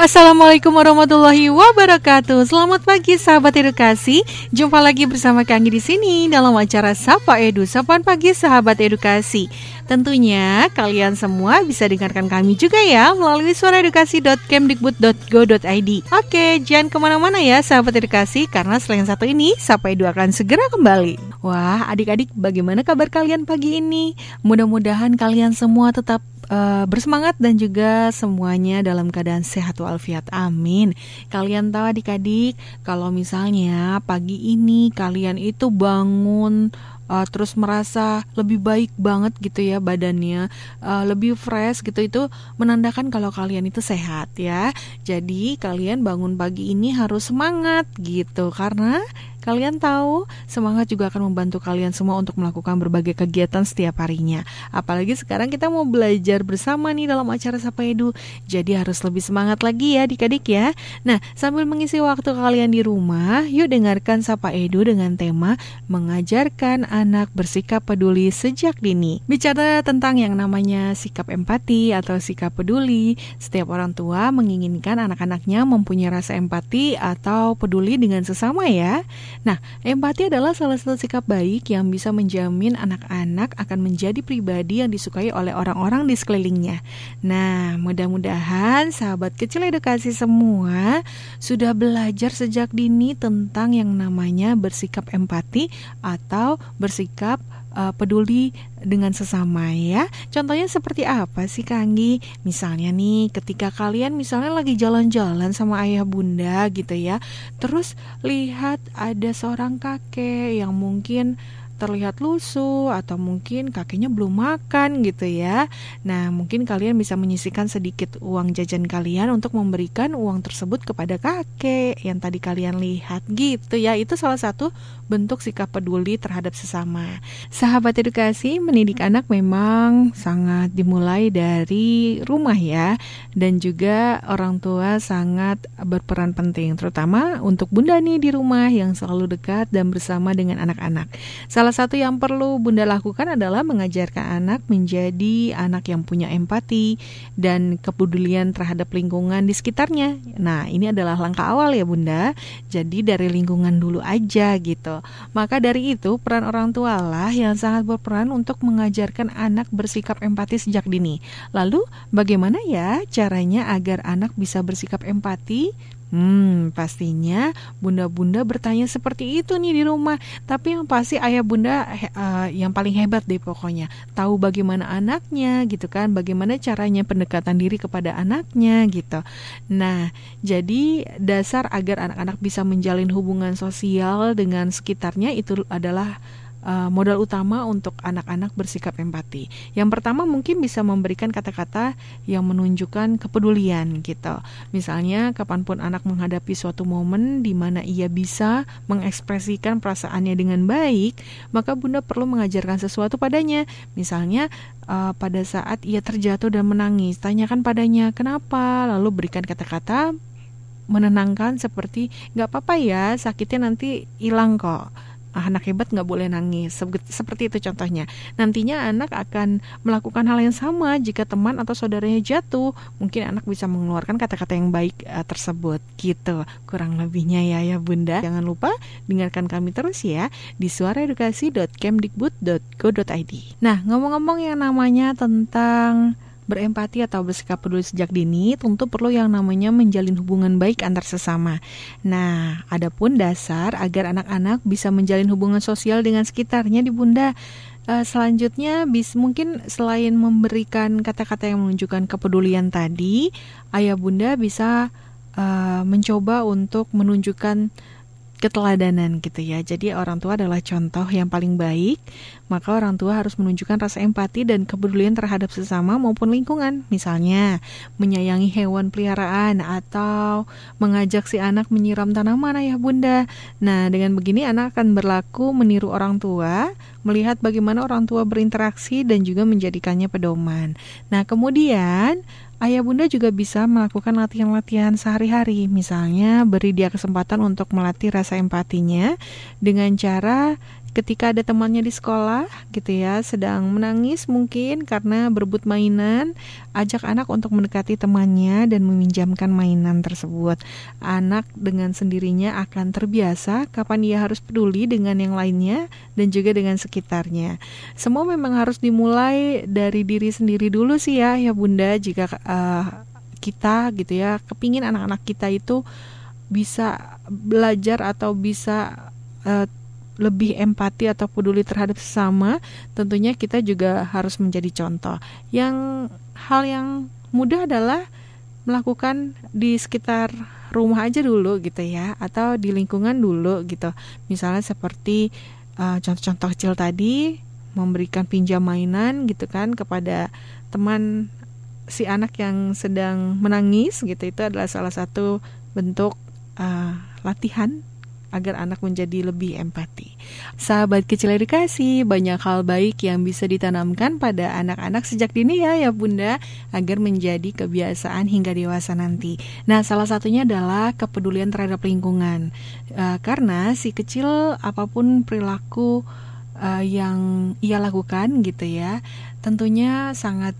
Assalamualaikum warahmatullahi wabarakatuh. Selamat pagi sahabat edukasi. Jumpa lagi bersama Kang di sini dalam acara Sapa Edu, Sapaan Pagi Sahabat Edukasi. Tentunya kalian semua bisa dengarkan kami juga ya melalui suaraedukasi.kemdikbud.go.id. Oke, jangan ke mana-mana ya sahabat edukasi karena selain satu ini Sapa Edu akan segera kembali. Wah, adik-adik bagaimana kabar kalian pagi ini? Mudah-mudahan kalian semua tetap uh, bersemangat dan juga semuanya dalam keadaan sehat walafiat. Amin. Kalian tahu adik-adik, kalau misalnya pagi ini kalian itu bangun uh, terus merasa lebih baik banget gitu ya badannya uh, lebih fresh gitu itu menandakan kalau kalian itu sehat ya jadi kalian bangun pagi ini harus semangat gitu karena Kalian tahu, semangat juga akan membantu kalian semua untuk melakukan berbagai kegiatan setiap harinya. Apalagi sekarang kita mau belajar bersama nih dalam acara Sapa Edu. Jadi harus lebih semangat lagi ya adik-adik ya. Nah, sambil mengisi waktu kalian di rumah, yuk dengarkan Sapa Edu dengan tema mengajarkan anak bersikap peduli sejak dini. Bicara tentang yang namanya sikap empati atau sikap peduli, setiap orang tua menginginkan anak-anaknya mempunyai rasa empati atau peduli dengan sesama ya. Nah, empati adalah salah satu sikap baik yang bisa menjamin anak-anak akan menjadi pribadi yang disukai oleh orang-orang di sekelilingnya. Nah, mudah-mudahan sahabat kecil edukasi semua sudah belajar sejak dini tentang yang namanya bersikap empati atau bersikap uh, peduli dengan sesama ya. Contohnya seperti apa sih Kanggi? Misalnya nih ketika kalian misalnya lagi jalan-jalan sama ayah bunda gitu ya. Terus lihat ada seorang kakek yang mungkin terlihat lusuh atau mungkin kakinya belum makan gitu ya. Nah, mungkin kalian bisa menyisikan sedikit uang jajan kalian untuk memberikan uang tersebut kepada kakek yang tadi kalian lihat gitu ya. Itu salah satu bentuk sikap peduli terhadap sesama. Sahabat edukasi, mendidik anak memang sangat dimulai dari rumah ya dan juga orang tua sangat berperan penting terutama untuk bunda nih di rumah yang selalu dekat dan bersama dengan anak-anak. Salah satu yang perlu bunda lakukan adalah mengajarkan anak menjadi anak yang punya empati dan kepedulian terhadap lingkungan di sekitarnya. Nah, ini adalah langkah awal ya bunda. Jadi dari lingkungan dulu aja gitu. Maka dari itu, peran orang tua lah yang sangat berperan untuk mengajarkan anak bersikap empati sejak dini. Lalu, bagaimana ya caranya agar anak bisa bersikap empati? Hmm, pastinya bunda-bunda bertanya seperti itu nih di rumah. Tapi yang pasti ayah bunda uh, yang paling hebat deh pokoknya. Tahu bagaimana anaknya gitu kan, bagaimana caranya pendekatan diri kepada anaknya gitu. Nah, jadi dasar agar anak-anak bisa menjalin hubungan sosial dengan sekitarnya itu adalah uh, modal utama untuk anak-anak bersikap empati. Yang pertama mungkin bisa memberikan kata-kata yang menunjukkan kepedulian gitu. Misalnya kapan pun anak menghadapi suatu momen di mana ia bisa mengekspresikan perasaannya dengan baik, maka bunda perlu mengajarkan sesuatu padanya. Misalnya uh, pada saat ia terjatuh dan menangis, tanyakan padanya kenapa, lalu berikan kata-kata menenangkan seperti nggak apa-apa ya sakitnya nanti hilang kok anak hebat nggak boleh nangis. Seperti itu contohnya. Nantinya anak akan melakukan hal yang sama jika teman atau saudaranya jatuh. Mungkin anak bisa mengeluarkan kata-kata yang baik uh, tersebut. Gitu. Kurang lebihnya ya ya bunda. Jangan lupa dengarkan kami terus ya di suaraedukasi.kemdikbud.go.id nah ngomong-ngomong yang namanya tentang berempati atau bersikap peduli sejak dini tentu perlu yang namanya menjalin hubungan baik antar sesama. Nah, adapun dasar agar anak-anak bisa menjalin hubungan sosial dengan sekitarnya di Bunda uh, selanjutnya bis mungkin selain memberikan kata-kata yang menunjukkan kepedulian tadi, ayah bunda bisa uh, mencoba untuk menunjukkan keteladanan gitu ya. Jadi orang tua adalah contoh yang paling baik, maka orang tua harus menunjukkan rasa empati dan kepedulian terhadap sesama maupun lingkungan. Misalnya, menyayangi hewan peliharaan atau mengajak si anak menyiram tanaman ayah bunda. Nah, dengan begini anak akan berlaku meniru orang tua, melihat bagaimana orang tua berinteraksi dan juga menjadikannya pedoman. Nah, kemudian Ayah bunda juga bisa melakukan latihan-latihan sehari-hari, misalnya beri dia kesempatan untuk melatih rasa empatinya dengan cara ketika ada temannya di sekolah gitu ya sedang menangis mungkin karena berebut mainan ajak anak untuk mendekati temannya dan meminjamkan mainan tersebut. Anak dengan sendirinya akan terbiasa kapan ia harus peduli dengan yang lainnya dan juga dengan sekitarnya. Semua memang harus dimulai dari diri sendiri dulu sih ya ya bunda jika uh, kita gitu ya kepingin anak-anak kita itu bisa belajar atau bisa uh, lebih empati atau peduli terhadap sesama, tentunya kita juga harus menjadi contoh. Yang hal yang mudah adalah melakukan di sekitar rumah aja dulu gitu ya atau di lingkungan dulu gitu. Misalnya seperti eh, contoh-contoh kecil tadi memberikan pinjam mainan gitu kan kepada teman si anak yang sedang menangis gitu itu adalah salah satu bentuk uh, latihan agar anak menjadi lebih empati. Sahabat kecil edukasi, banyak hal baik yang bisa ditanamkan pada anak-anak sejak dini ya ya Bunda agar menjadi kebiasaan hingga dewasa nanti. Nah, salah satunya adalah kepedulian terhadap lingkungan. Uh, karena si kecil apa pun perilaku uh, yang ia lakukan gitu ya, tentunya sangat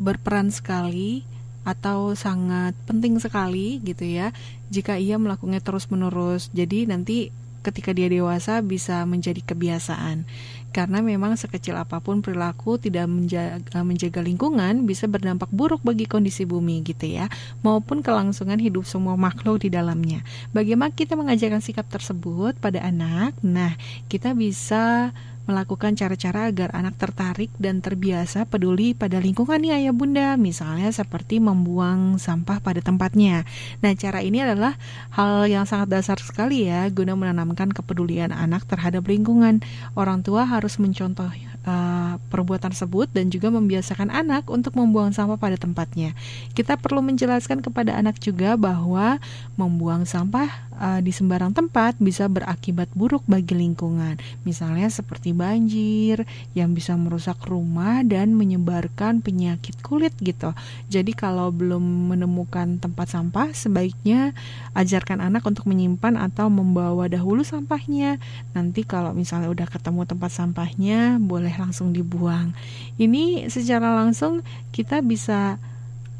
berperan sekali atau sangat penting sekali gitu ya jika ia melakukannya terus-menerus. Jadi nanti ketika dia dewasa bisa menjadi kebiasaan. Karena memang sekecil apa pun perilaku tidak menjaga, menjaga lingkungan bisa berdampak buruk bagi kondisi bumi gitu ya, maupun kelangsungan hidup semua makhluk di dalamnya. Bagaimana kita mengajarkan sikap tersebut pada anak? Nah, kita bisa melakukan cara-cara agar anak tertarik dan terbiasa peduli pada lingkungannya ayah bunda. Misalnya seperti membuang sampah pada tempatnya. Nah cara ini adalah hal yang sangat dasar sekali ya guna menanamkan kepedulian anak terhadap lingkungan. Orang tua harus mencontoh uh, perbuatan tersebut dan juga membiasakan anak untuk membuang sampah pada tempatnya kita perlu menjelaskan kepada anak juga bahwa membuang sampah uh, di sembarang tempat bisa berakibat buruk bagi lingkungan misalnya seperti banjir yang bisa merusak rumah dan menyebarkan penyakit kulit gitu. Jadi kalau belum menemukan tempat sampah sebaiknya ajarkan anak untuk menyimpan atau membawa dahulu sampahnya. Nanti kalau misalnya udah ketemu tempat sampahnya boleh langsung dibuang. Ini secara langsung kita bisa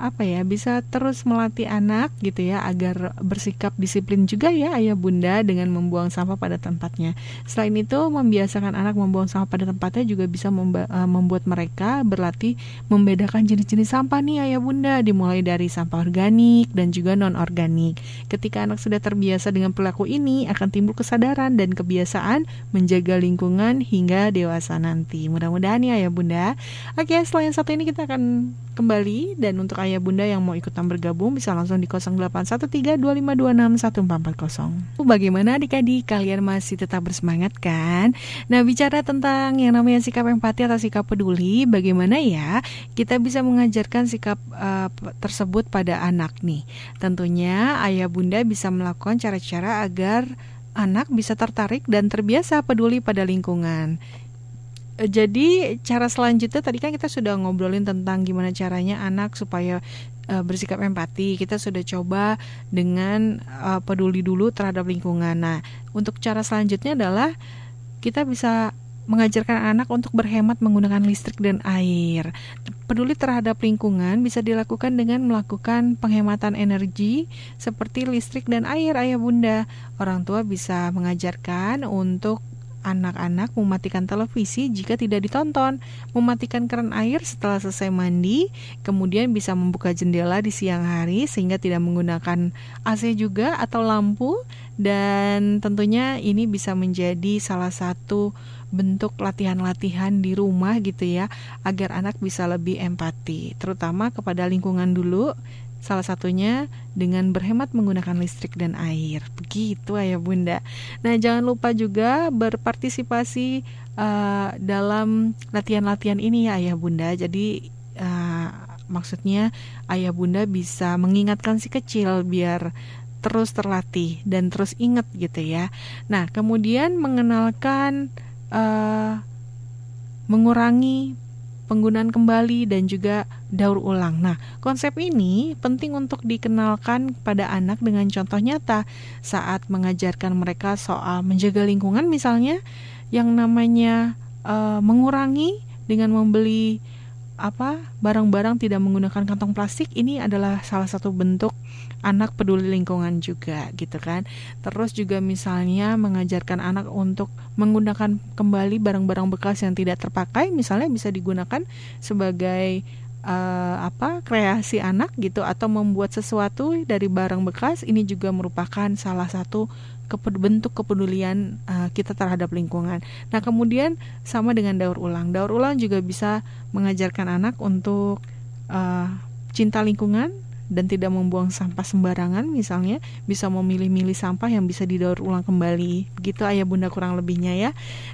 apa ya bisa terus melatih anak gitu ya agar bersikap disiplin juga ya ayah bunda dengan membuang sampah pada tempatnya. Selain itu membiasakan anak membuang sampah pada tempatnya juga bisa uh, membuat mereka berlatih membedakan jenis-jenis sampah nih ayah bunda dimulai dari sampah organik dan juga non organik. Ketika anak sudah terbiasa dengan perilaku ini akan timbul kesadaran dan kebiasaan menjaga lingkungan hingga dewasa nanti. Mudah-mudahan ya ayah bunda. Oke, selain satu ini kita akan kembali dan untuk ayah bunda yang mau ikutan bergabung bisa langsung di 081325261440. Bagaimana adik-adik kalian masih tetap bersemangat kan? Nah bicara tentang yang namanya sikap empati atau sikap peduli, bagaimana ya kita bisa mengajarkan sikap uh, tersebut pada anak nih? Tentunya ayah bunda bisa melakukan cara-cara agar anak bisa tertarik dan terbiasa peduli pada lingkungan jadi cara selanjutnya tadi kan kita sudah ngobrolin tentang gimana caranya anak supaya uh, bersikap empati. Kita sudah coba dengan uh, peduli dulu terhadap lingkungan. Nah, untuk cara selanjutnya adalah kita bisa mengajarkan anak untuk berhemat menggunakan listrik dan air. Peduli terhadap lingkungan bisa dilakukan dengan melakukan penghematan energi seperti listrik dan air, ayah bunda. Orang tua bisa mengajarkan untuk anak-anak mematikan televisi jika tidak ditonton, mematikan keran air setelah selesai mandi, kemudian bisa membuka jendela di siang hari sehingga tidak menggunakan AC juga atau lampu. Dan tentunya ini bisa menjadi salah satu bentuk latihan-latihan di rumah gitu ya agar anak bisa lebih empati terutama kepada lingkungan dulu Salah satunya dengan berhemat menggunakan listrik dan air. Begitu ayah bunda. Nah jangan lupa juga berpartisipasi uh, dalam latihan-latihan ini ya ayah bunda. Jadi uh, maksudnya ayah bunda bisa mengingatkan si kecil biar terus terlatih dan terus ingat gitu ya. Nah kemudian mengenalkan uh, mengurangi penggunaan kembali dan juga daur ulang. Nah, konsep ini penting untuk dikenalkan pada anak dengan contoh nyata saat mengajarkan mereka soal menjaga lingkungan misalnya yang namanya uh, mengurangi dengan membeli apa barang-barang tidak menggunakan kantong plastik ini adalah salah satu bentuk anak peduli lingkungan juga gitu kan. Terus juga misalnya mengajarkan anak untuk menggunakan kembali barang-barang bekas yang tidak terpakai misalnya bisa digunakan sebagai uh, apa kreasi anak gitu atau membuat sesuatu dari barang bekas ini juga merupakan salah satu bentuk kepedulian uh, kita terhadap lingkungan. Nah, kemudian sama dengan daur ulang. Daur ulang juga bisa mengajarkan anak untuk uh, cinta lingkungan dan tidak membuang sampah sembarangan misalnya bisa memilih-milih sampah yang bisa didaur ulang kembali begitu ayah bunda kurang lebihnya ya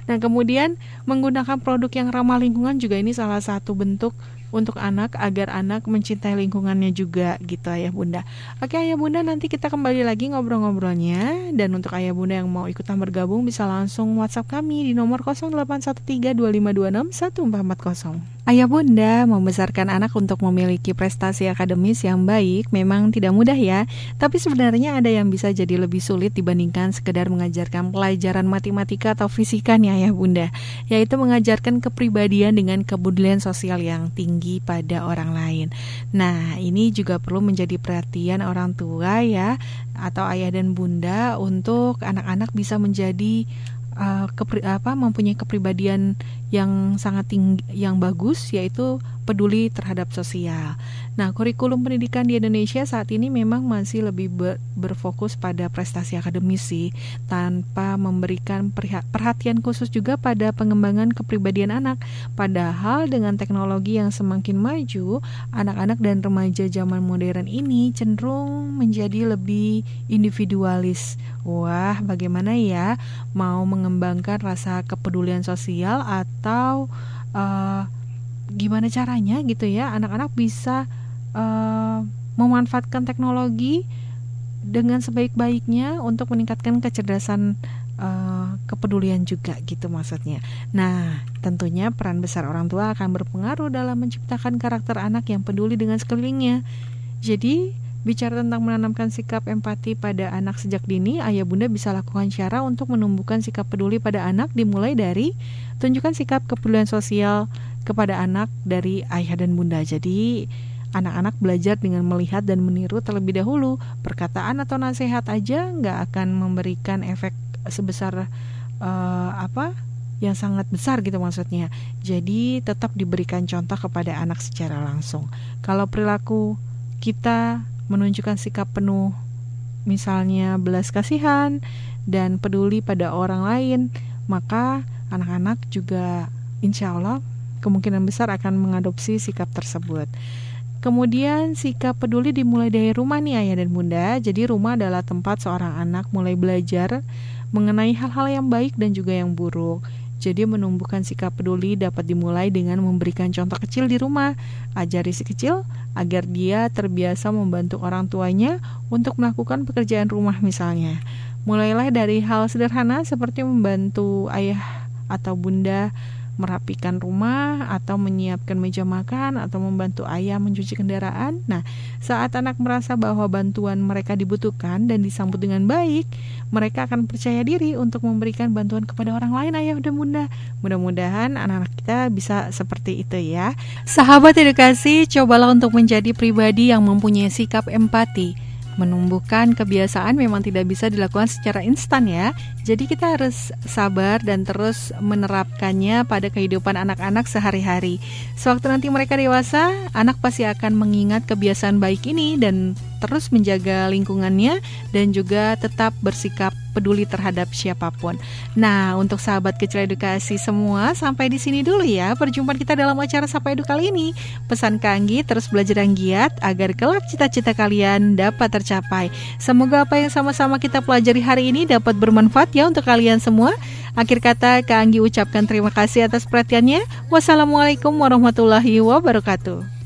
nah kemudian menggunakan produk yang ramah lingkungan juga ini salah satu bentuk untuk anak agar anak mencintai lingkungannya juga gitu ayah bunda. Oke ayah bunda nanti kita kembali lagi ngobrol-ngobrolnya dan untuk ayah bunda yang mau ikutan bergabung bisa langsung WhatsApp kami di nomor 081325261440. Ayah bunda membesarkan anak untuk memiliki prestasi akademis yang baik memang tidak mudah ya, tapi sebenarnya ada yang bisa jadi lebih sulit dibandingkan sekedar mengajarkan pelajaran matematika atau fisika nih ayah bunda, yaitu mengajarkan kepribadian dengan kepedulian sosial yang tinggi pada orang lain. Nah, ini juga perlu menjadi perhatian orang tua ya atau ayah dan bunda untuk anak-anak bisa menjadi uh, kepri, apa mempunyai kepribadian yang sangat tinggi yang bagus yaitu peduli terhadap sosial. Nah, kurikulum pendidikan di Indonesia saat ini memang masih lebih ber, berfokus pada prestasi akademis sih, tanpa memberikan perhatian khusus juga pada pengembangan kepribadian anak. Padahal dengan teknologi yang semakin maju, anak-anak dan remaja zaman modern ini cenderung menjadi lebih individualis. Wah, bagaimana ya mau mengembangkan rasa kepedulian sosial atau uh, gimana caranya gitu ya anak-anak bisa uh, memanfaatkan teknologi dengan sebaik-baiknya untuk meningkatkan kecerdasan uh, kepedulian juga gitu maksudnya. Nah, tentunya peran besar orang tua akan berpengaruh dalam menciptakan karakter anak yang peduli dengan sekelilingnya. Jadi, bicara tentang menanamkan sikap empati pada anak sejak dini, ayah bunda bisa lakukan cara untuk menumbuhkan sikap peduli pada anak dimulai dari tunjukkan sikap kepedulian sosial kepada anak dari ayah dan bunda. Jadi anak-anak belajar dengan melihat dan meniru terlebih dahulu. Perkataan atau nasihat aja nggak akan memberikan efek sebesar uh, apa yang sangat besar gitu maksudnya. Jadi tetap diberikan contoh kepada anak secara langsung. Kalau perilaku kita menunjukkan sikap penuh misalnya belas kasihan dan peduli pada orang lain, maka anak-anak juga insya Allah kemungkinan besar akan mengadopsi sikap tersebut. Kemudian sikap peduli dimulai dari rumah nih ayah dan bunda. Jadi rumah adalah tempat seorang anak mulai belajar mengenai hal-hal yang baik dan juga yang buruk. Jadi menumbuhkan sikap peduli dapat dimulai dengan memberikan contoh kecil di rumah. Ajari si kecil agar dia terbiasa membantu orang tuanya untuk melakukan pekerjaan rumah misalnya. Mulailah dari hal sederhana seperti membantu ayah atau bunda merapikan rumah atau menyiapkan meja makan atau membantu ayah mencuci kendaraan. Nah, saat anak merasa bahwa bantuan mereka dibutuhkan dan disambut dengan baik, mereka akan percaya diri untuk memberikan bantuan kepada orang lain ayah dan bunda. Mudah-mudahan anak-anak kita bisa seperti itu ya. Sahabat edukasi, cobalah untuk menjadi pribadi yang mempunyai sikap empati menumbuhkan kebiasaan memang tidak bisa dilakukan secara instan ya. Jadi kita harus sabar dan terus menerapkannya pada kehidupan anak-anak sehari-hari. Sewaktu nanti mereka dewasa, anak pasti akan mengingat kebiasaan baik ini dan terus menjaga lingkungannya dan juga tetap bersikap peduli terhadap siapa pun. Nah, untuk sahabat kecil edukasi semua, sampai di sini dulu ya perjumpaan kita dalam acara Sapa Edu kali ini. Pesan Kanggi terus belajar yang giat agar kelak cita-cita kalian dapat tercapai. Semoga apa yang sama-sama kita pelajari hari ini dapat bermanfaat ya untuk kalian semua. Akhir kata, Kak Anggi ucapkan terima kasih atas perhatiannya. Wassalamualaikum warahmatullahi wabarakatuh.